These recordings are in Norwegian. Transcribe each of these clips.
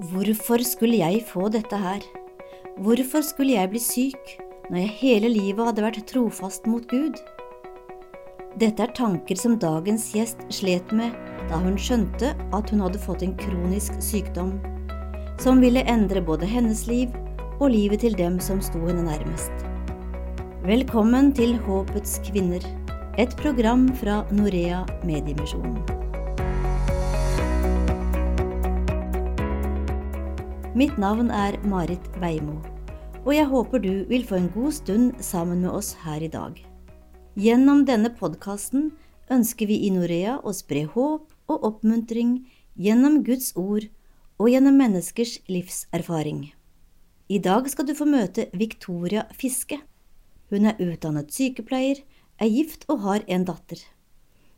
Hvorfor skulle jeg få dette her? Hvorfor skulle jeg bli syk når jeg hele livet hadde vært trofast mot Gud? Dette er tanker som dagens gjest slet med da hun skjønte at hun hadde fått en kronisk sykdom, som ville endre både hennes liv og livet til dem som sto henne nærmest. Velkommen til Håpets kvinner, et program fra Norea Mediemisjonen. Mitt navn er Marit Veimo, og jeg håper du vil få en god stund sammen med oss her i dag. Gjennom denne podkasten ønsker vi i Norea å spre håp og oppmuntring gjennom Guds ord og gjennom menneskers livserfaring. I dag skal du få møte Victoria Fiske. Hun er utdannet sykepleier, er gift og har en datter.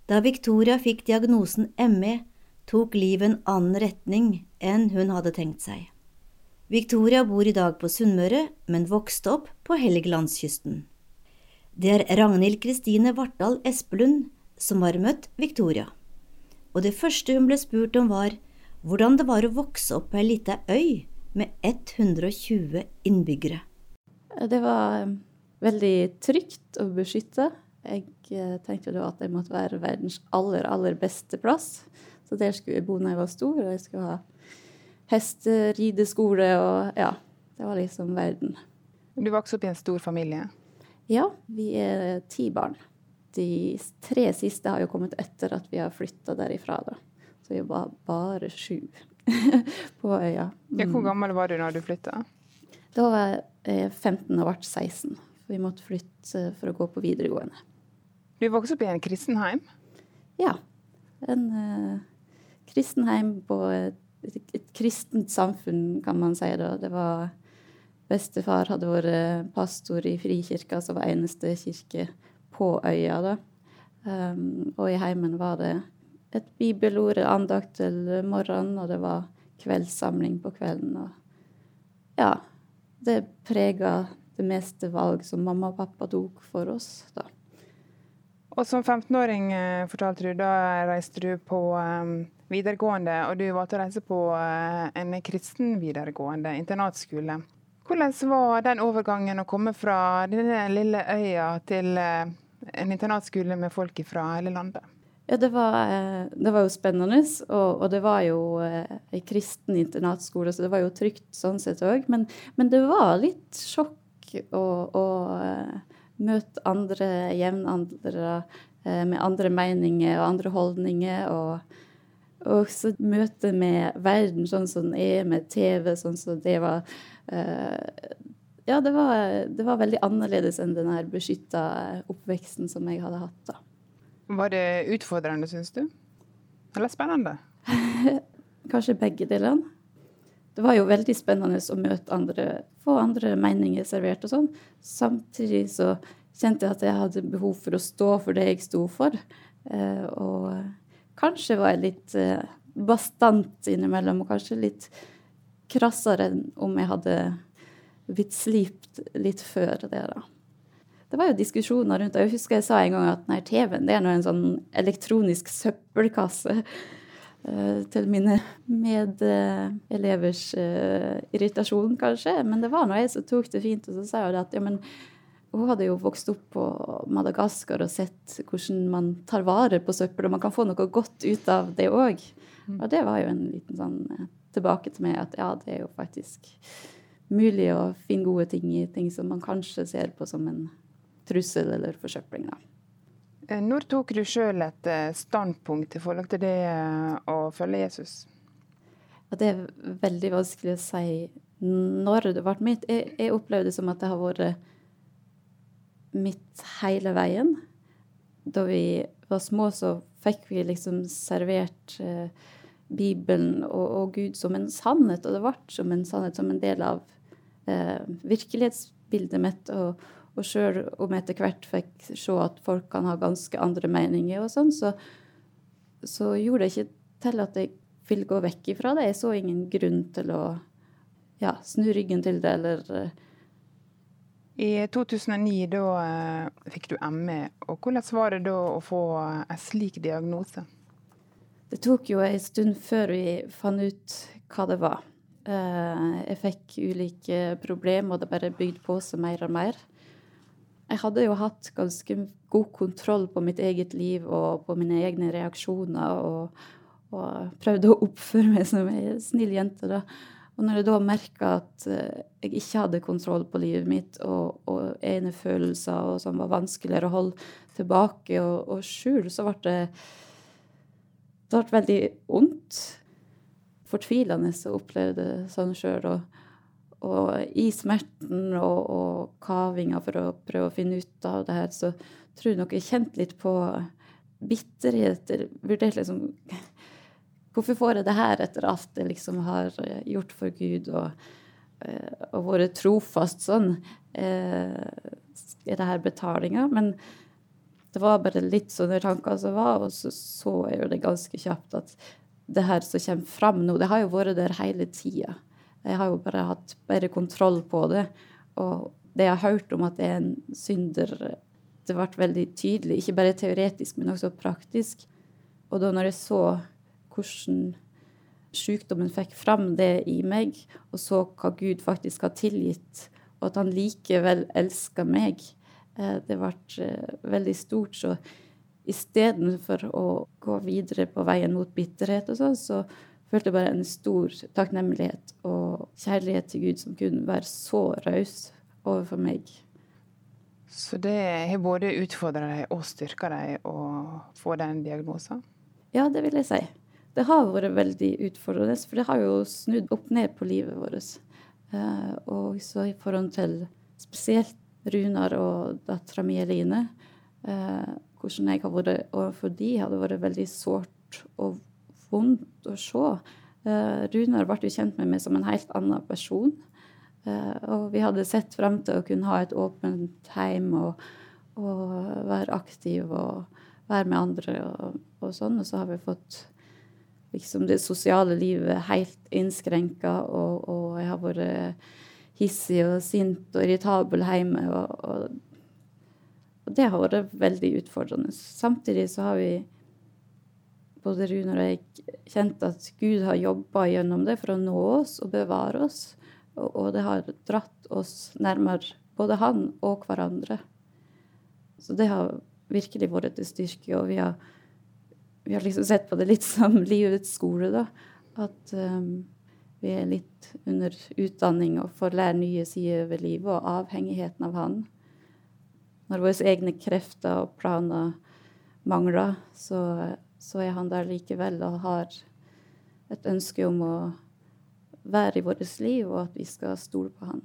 Da Victoria fikk diagnosen ME, tok livet en annen retning enn hun hadde tenkt seg. Victoria bor i dag på Sunnmøre, men vokste opp på Helgelandskysten. Det er Ragnhild Kristine Vartdal Espelund som har møtt Victoria, og det første hun ble spurt om var hvordan det var å vokse opp på ei lita øy med 120 innbyggere. Det var eh, veldig trygt å beskytte. Jeg eh, tenkte da at det måtte være verdens aller, aller beste plass. Så der skulle jeg bo når jeg var stor, og jeg skulle ha hesterideskole og ja. Det var liksom verden. Du vokste opp i en stor familie? Ja, vi er ti barn. De tre siste har jo kommet etter at vi har flytta derifra. da. Så vi var bare sju på øya. Mm. Ja, hvor gammel var du da du flytta? Da var jeg 15 og ble 16. Vi måtte flytte for å gå på videregående. Du vokste opp i en kristenheim? Ja. En uh, kristenheim på et et, kristent samfunn, kan man si. da. Det var Bestefar hadde vært pastor i Frikirka, som var eneste kirke på øya. da. Um, og i heimen var det et bibelord, andakt til morgenen, og det var kveldssamling på kvelden. og ja, det prega det meste valg som mamma og pappa tok for oss. da. Og som 15-åring eh, fortalte du, da reiste du på um, videregående, og du valgte å reise på uh, en kristen videregående internatskole. Hvordan var den overgangen å komme fra denne lille øya til uh, en internatskole med folk fra hele landet? Ja, det var, det var jo spennende, og, og, det var jo ei kristen internatskole, så det var jo trygt sånn sett òg. Men, men, det var litt sjokk å, å møte andre jevnaldrende eh, med andre meninger og andre holdninger. Og, og så møte med verden sånn som den er, med TV, sånn som det var uh, Ja, det var, det var, veldig annerledes enn den her beskytta oppveksten som jeg hadde hatt. da. Var det utfordrende, syns du? Eller spennende? Kanskje begge delene det var jo veldig spennende å møte andre, få andre meninger servert og sånn. Samtidig så kjente jeg at jeg hadde behov for å stå for det jeg sto for. Eh, og kanskje var jeg litt eh, bastant innimellom, og kanskje litt krassere enn om jeg hadde blitt slipt litt før det. da. Det var jo diskusjoner rundt det. Jeg husker jeg sa en gang at nei, TV-en det er en sånn elektronisk søppelkasse. Eh, til mine medelevers uh, irritasjon, kanskje. Men det var nå jeg som tok det fint, og så sa jeg at ja, men hun hadde jo vokst opp på Madagaskar og sett hvordan man tar vare på søppel, og man kan få noe godt ut av det òg. Mm. Og det var jo en liten sånn uh, tilbake til meg at ja, det er jo faktisk mulig å finne gode ting i ting som man kanskje ser på som en trussel eller forsøpling. da. Eh, når tok du sjøl et eh, standpunkt i forhold til det eh, å følge Jesus? Det er veldig vanskelig å si når det ble mitt. Jeg, jeg opplevde det som at det har vært mitt hele veien. Da vi var små, så fikk vi liksom servert eh, Bibelen og, og, Gud som en sannhet, og det ble som en sannhet, som en del av eh, virkelighetsbildet mitt. og og sjøl om jeg etter hvert fikk se at folk kan ha ganske andre meninger, og sånn, så, så, gjorde det ikke til at jeg ville gå vekk ifra det. Jeg så ingen grunn til å ja, snu ryggen til det, eller eh. I 2009 da uh, fikk du ME, og hvordan var det da å få en slik diagnose? Det tok jo en stund før vi fant ut hva det var. Jeg fikk ulike problemer, og det bare bygde på seg mer og mer. Jeg hadde jo hatt ganske god kontroll på mitt eget liv og på mine egne reaksjoner, og, og prøvde å oppføre meg som ei snill jente. da. Og når jeg da merka at jeg ikke hadde kontroll på livet mitt, og, og egne følelser og som var vanskeligere å holde tilbake og, og skjule, så ble det det ble veldig vondt. Fortvilende å oppleve det sånn sjøl. Og, og, i smerten og, og kavinga for å prøve å finne ut av det her, så tror jeg nok jeg kjente litt på bitterhet. Vurderte liksom Hvorfor får jeg det her etter alt jeg liksom har gjort for Gud og, og vært trofast sånn? Er det her betalinga? Men det var bare litt sånne tanker som var, og så så jeg jo det ganske kjapt at det her som kommer fram nå, det har jo vært der hele tida. Jeg har jo bare hatt bedre kontroll på det. Og det jeg har hørt om at det er en synder, det ble veldig tydelig. Ikke bare teoretisk, men også praktisk. Og da når jeg så hvordan sykdommen fikk fram det i meg, og så hva Gud faktisk har tilgitt, og at han likevel elsker meg, Eh, det ble eh, veldig stort. Så istedenfor å gå videre på veien mot bitterhet og sånn, så følte jeg bare en stor takknemlighet og kjærlighet til Gud som kunne være så raus overfor meg. Så det har både utfordra deg og styrka deg å få den diagnosen? Ja, det vil jeg si. Det har vært veldig utfordrende, for det har jo snudd opp ned på livet vårt. Uh, og så i forhold til spesielt Runar og dattera mi Eline. uh, hvordan jeg har vært overfor de, hadde vært veldig sårt og vondt å se. Uh, Runar ble jo kjent med meg som en helt annen person. Og vi hadde sett frem til å kunne ha et åpent heim og, og være aktiv og være med andre og, og, sånn. Og så har vi fått liksom det sosiale livet helt innskrenka, og, og jeg har vært hissig og sint og irritabel hjemme. Og, og, og, det har vært veldig utfordrende. Samtidig så har vi, både Rune og jeg, kjent at Gud har jobba gjennom det for å nå oss og bevare oss. Og, det har dratt oss nærmere både han og hverandre. Så det har virkelig vært til styrke. Og vi har, vi har liksom sett på det litt som livets skole, da. At um, vi er litt under utdanning og får lære nye sider ved livet og avhengigheten av Han. Når våre egne krefter og planer mangler, så, så er Han der likevel og har et ønske om å være i vårt liv, og at vi skal stole på Han.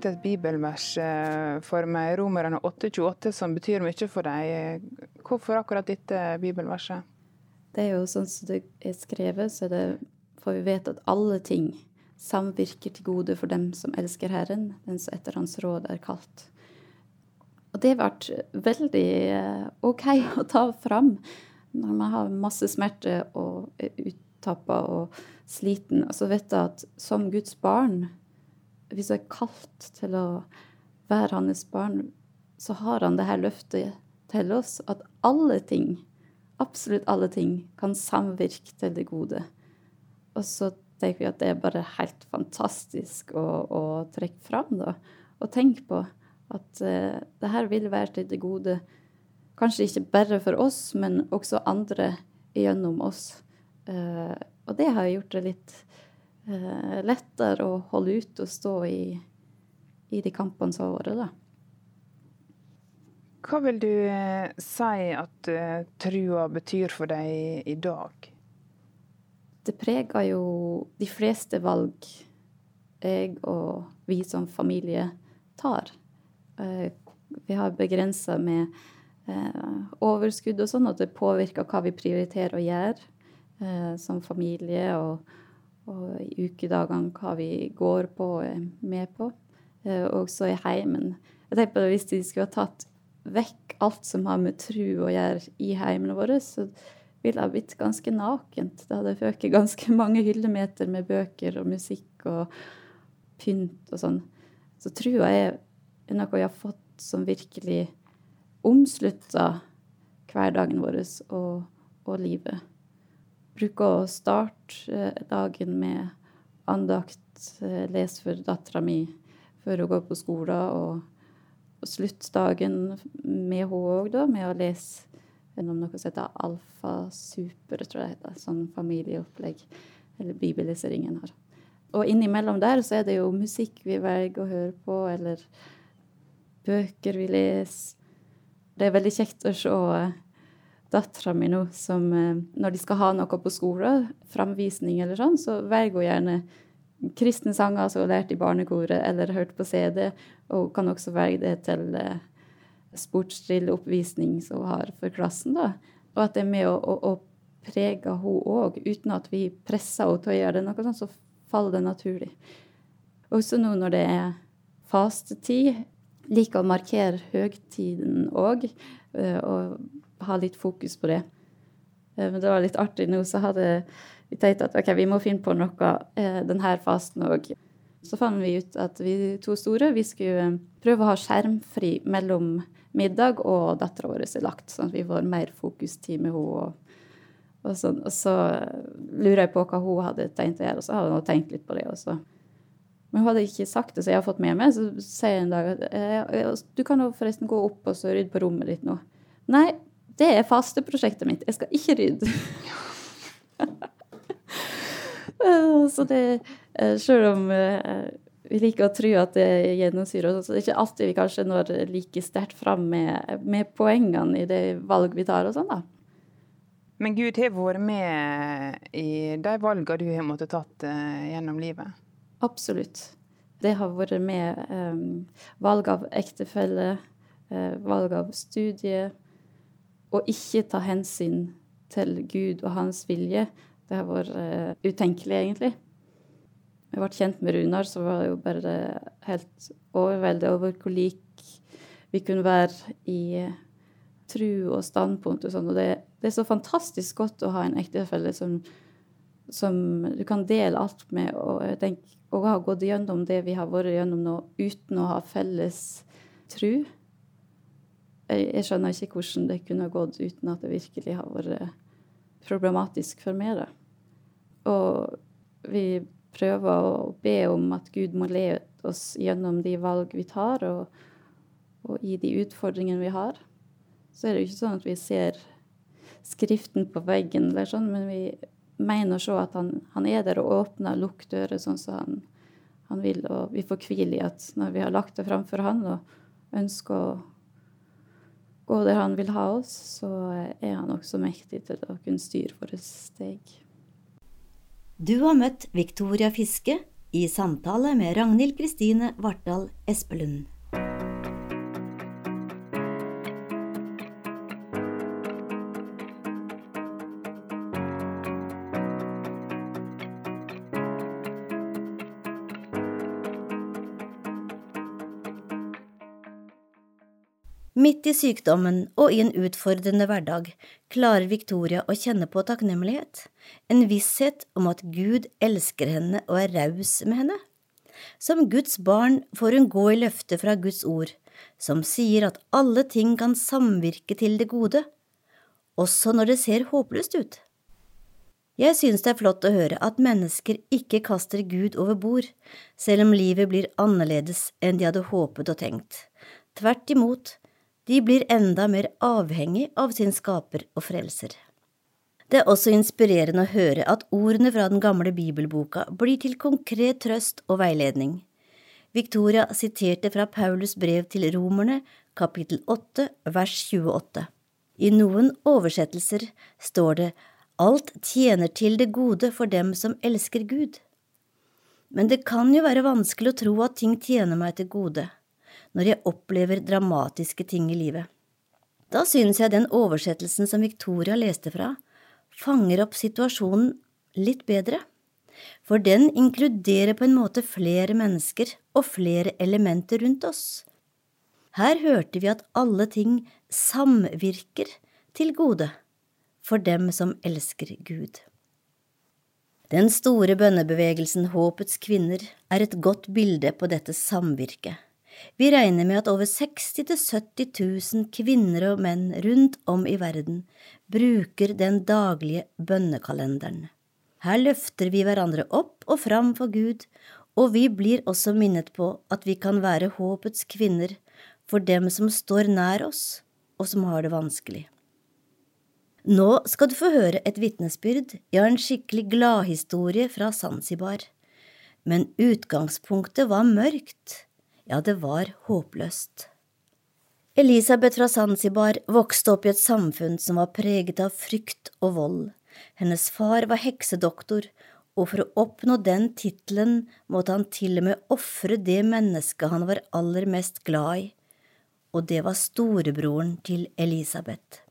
Nevnt et bibelvers eh, for meg, Romerne 8,28, som betyr mye for deg. Hvorfor akkurat dette bibelverset? Det er jo sånn som det er skrevet, så det får vi vite at alle ting samvirker til gode for dem som elsker Herren, den som etter Hans råd er kalt. Og det ble veldig eh, OK å ta fram når man har masse smerte og er uttappa og sliten. Og så vet jeg at som Guds barn hvis jeg er kalt til å være hans barn, så har han det her løftet til oss at alle ting, absolutt alle ting, kan samvirke til det gode. Og så tenker vi at det er bare helt fantastisk å, å trekke fram, da. Og tenke på at uh, det her vil være til det gode. Kanskje ikke bare for oss, men også andre gjennom oss. Uh, og det har gjort det litt eh, lettere å holde ut og stå i, i de kampene som har vært, da. Hva vil du eh, si at uh, trua betyr for deg i dag? Det preger jo de fleste valg jeg og vi som familie tar. Uh, vi har begrensa med uh, overskudd og sånn, at det påvirker hva vi prioriterer å gjøre som familie. og og i ukedagene hva vi går på og er med på. Og så i heimen. Jeg tenker på det, Hvis de skulle ha tatt vekk alt som har med tru å gjøre i heimene våre, så ville det ha blitt ganske nakent. Det hadde føket ganske mange hyllemeter med bøker og musikk og pynt og sånn. Så trua er noe jeg har fått som virkelig omslutter hverdagen vår og, og livet. Bruker å starte eh, dagen med andakt, eh, lese for dattera mi før hun går på skolen, og, slutte dagen med henne òg, da, med å lese gjennom noe som heter Alfa Super, tror jeg det heter. Sånn familieopplegg. Eller bibelleseringen har. Og innimellom der så er det jo musikk vi velger å høre på, eller bøker vi leser. Det er veldig kjekt å se eh, dattera mi nå som eh, Når de skal ha noe på skolen, framvisning eller sånn, så velger hun gjerne kristne sanger som hun har lært i barnekoret eller hørt på CD, og hun kan også velge det til sportsdrill oppvisning som hun har for klassen. da. Og at det er med å, å, å prege hun òg, uten at vi presser henne til å gjøre det. noe sånt, så faller det naturlig. Også nå når det er fastetid, liker å markere høgtiden òg, eh, og ha litt fokus på det. Eh, men det var litt artig nå, så hadde vi tenkt at ok, vi må finne på noe eh, denne fasen òg. Så fant vi ut at vi to store vi skulle prøve å ha skjermfri mellom middag og dattera vår er lagt, sånn at vi får mer fokustid med henne. Og, og, sånn. og så lurer jeg på hva hun hadde tenkt å gjøre, og så hadde hun tenkt litt på det. også. Men hun hadde ikke sagt det, så jeg har fått med meg. Så sier jeg en dag at eh, du kan jo forresten gå opp og rydde på rommet ditt nå. Nei, det er fasteprosjektet mitt. Jeg skal ikke rydde. så det eh, Selv om eh, vi liker å tro at det gjennomsyrer oss, så det er ikke alltid vi kanskje når like sterkt fram med, med, poengene i det valg vi tar og sånn, da. Men Gud har vært med i de valgene du har måttet tatt gjennom livet? Absolutt. Det har vært med um, valg av ektefelle, uh, valg av studie, og ikke ta hensyn til Gud og hans vilje. Det har vært uh, utenkelig, egentlig. Jeg ble kjent med Runar, så var det jo bare helt overveldet over hvor lik vi kunne være i tru og standpunkt og sånn. Og det, det, er så fantastisk godt å ha en ektefelle som, som du kan dele alt med. Og jeg tenker og ha gått gjennom det vi har vært gjennom nå, uten å ha felles tru. Jeg, skjønner ikke hvordan det kunne gått uten at det virkelig har vært problematisk for meg. Og vi prøver å be om at Gud må lede oss gjennom de valg vi tar, og, og i de utfordringene vi har. Så er det jo ikke sånn at vi ser Skriften på veggen, eller sånn, men vi mener å se at han, han, er der og åpner og lukker dører sånn som han, han, vil. Og vi får hvile i at når vi har lagt det framfor han og ønsker å gå der han vil ha oss, så er han også mektig til å kunne styre våre steg. Du har møtt Victoria Fiske i samtale med Ragnhild Kristine Vartdal Espelund. Midt i sykdommen og i en utfordrende hverdag klarer Victoria å kjenne på takknemlighet, en visshet om at Gud elsker henne og er raus med henne. Som Guds barn får hun gå i løftet fra Guds ord, som sier at alle ting kan samvirke til det gode, også når det ser håpløst ut. Jeg synes det er flott å høre at mennesker ikke kaster Gud over bord, selv om livet blir annerledes enn de hadde håpet og tenkt. Tvert imot, de blir enda mer avhengig av sin skaper og frelser. Det er også inspirerende å høre at ordene fra den gamle bibelboka blir til konkret trøst og veiledning. Victoria siterte fra Paulus brev til romerne, kapittel 8, vers 28. I noen oversettelser står det Alt tjener til det gode for dem som elsker Gud. Men det kan jo være vanskelig å tro at ting tjener meg til gode når jeg opplever dramatiske ting i livet. Da synes jeg den oversettelsen som Victoria leste fra, fanger opp situasjonen litt bedre, for den inkluderer på en måte flere mennesker og flere elementer rundt oss. Her hørte vi at alle ting samvirker til gode, for dem som elsker Gud. Den store bønnebevegelsen Håpets kvinner er et godt bilde på dette samvirket. Vi regner med at over 60 000–70 000 kvinner og menn rundt om i verden bruker den daglige bønnekalenderen. Her løfter vi hverandre opp og fram for Gud, og vi blir også minnet på at vi kan være håpets kvinner for dem som står nær oss, og som har det vanskelig. Nå skal du få høre et vitnesbyrd, ja, en skikkelig gladhistorie fra Zanzibar. Men utgangspunktet var mørkt, ja, det var håpløst. Elisabeth fra Zanzibar vokste opp i et samfunn som var preget av frykt og vold. Hennes far var heksedoktor, og for å oppnå den tittelen måtte han til og med ofre det mennesket han var aller mest glad i, og det var storebroren til Elisabeth.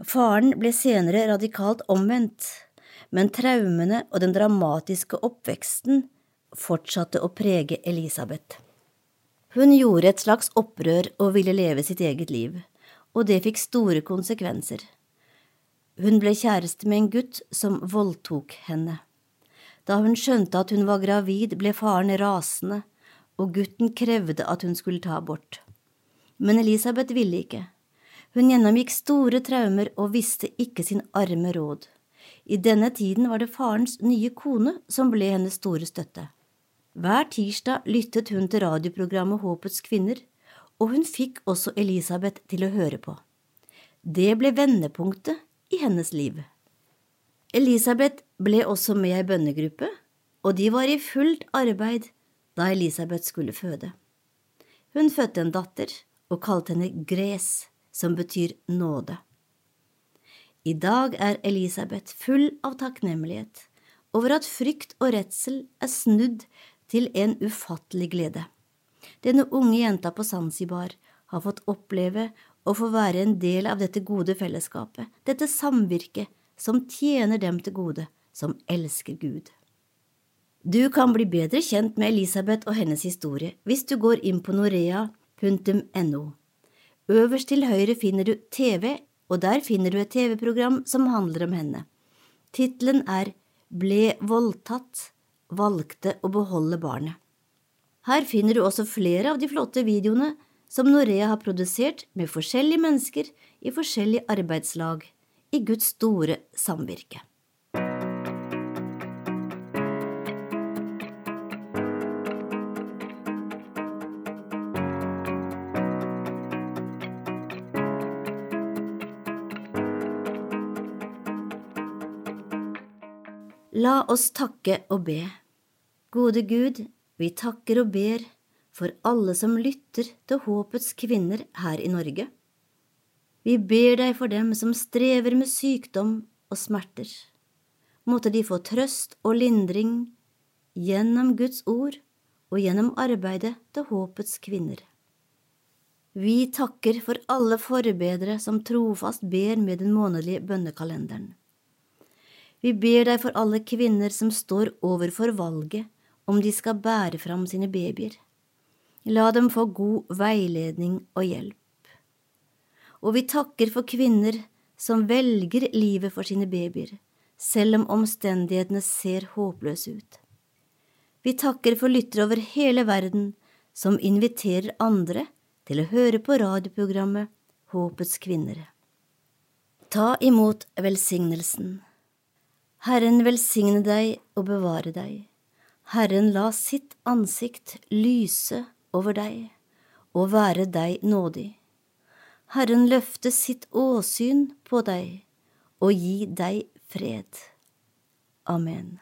Faren ble senere radikalt omvendt, men traumene og den dramatiske oppveksten fortsatte å prege Elisabeth. Hun gjorde et slags opprør og ville leve sitt eget liv, og det fikk store konsekvenser. Hun ble kjæreste med en gutt som voldtok henne. Da hun skjønte at hun var gravid, ble faren rasende, og gutten krevde at hun skulle ta abort. Men Elisabeth ville ikke. Hun gjennomgikk store traumer og visste ikke sin arme råd. I denne tiden var det farens nye kone som ble hennes store støtte. Hver tirsdag lyttet hun til radioprogrammet Håpets kvinner, og hun fikk også Elisabeth til å høre på. Det ble vendepunktet i hennes liv. Elisabeth ble også med ei bønnegruppe, og de var i fullt arbeid da Elisabeth skulle føde. Hun fødte en datter og kalte henne Gres som betyr nåde. I dag er Elisabeth full av takknemlighet over at frykt og redsel er snudd til en ufattelig glede. Denne unge jenta på Zanzibar har fått oppleve å få være en del av dette gode fellesskapet, dette samvirket som tjener dem til gode, som elsker Gud. Du kan bli bedre kjent med Elisabeth og hennes historie hvis du går inn på norea.no. Øverst til høyre finner du TV, og der finner du et TV-program som handler om henne. Tittelen er Ble voldtatt, valgte å beholde barnet. Her finner du også flere av de flotte videoene som Norea har produsert med forskjellige mennesker i forskjellige arbeidslag i Guds store samvirke. La oss takke og be. Gode Gud, vi takker og ber for alle som lytter til håpets kvinner her i Norge. Vi ber deg for dem som strever med sykdom og smerter. Måtte de få trøst og lindring gjennom Guds ord og gjennom arbeidet til håpets kvinner. Vi takker for alle forbedere som trofast ber med den månedlige bønnekalenderen. Vi ber deg for alle kvinner som står overfor valget om de skal bære fram sine babyer. La dem få god veiledning og hjelp. Og vi takker for kvinner som velger livet for sine babyer, selv om omstendighetene ser håpløse ut. Vi takker for lyttere over hele verden som inviterer andre til å høre på radioprogrammet Håpets kvinner. Ta imot velsignelsen. Herren velsigne deg og bevare deg. Herren la sitt ansikt lyse over deg og være deg nådig. Herren løfte sitt åsyn på deg og gi deg fred. Amen.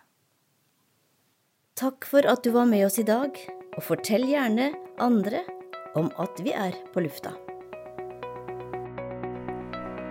Takk for at du var med oss i dag, og fortell gjerne andre om at vi er på lufta.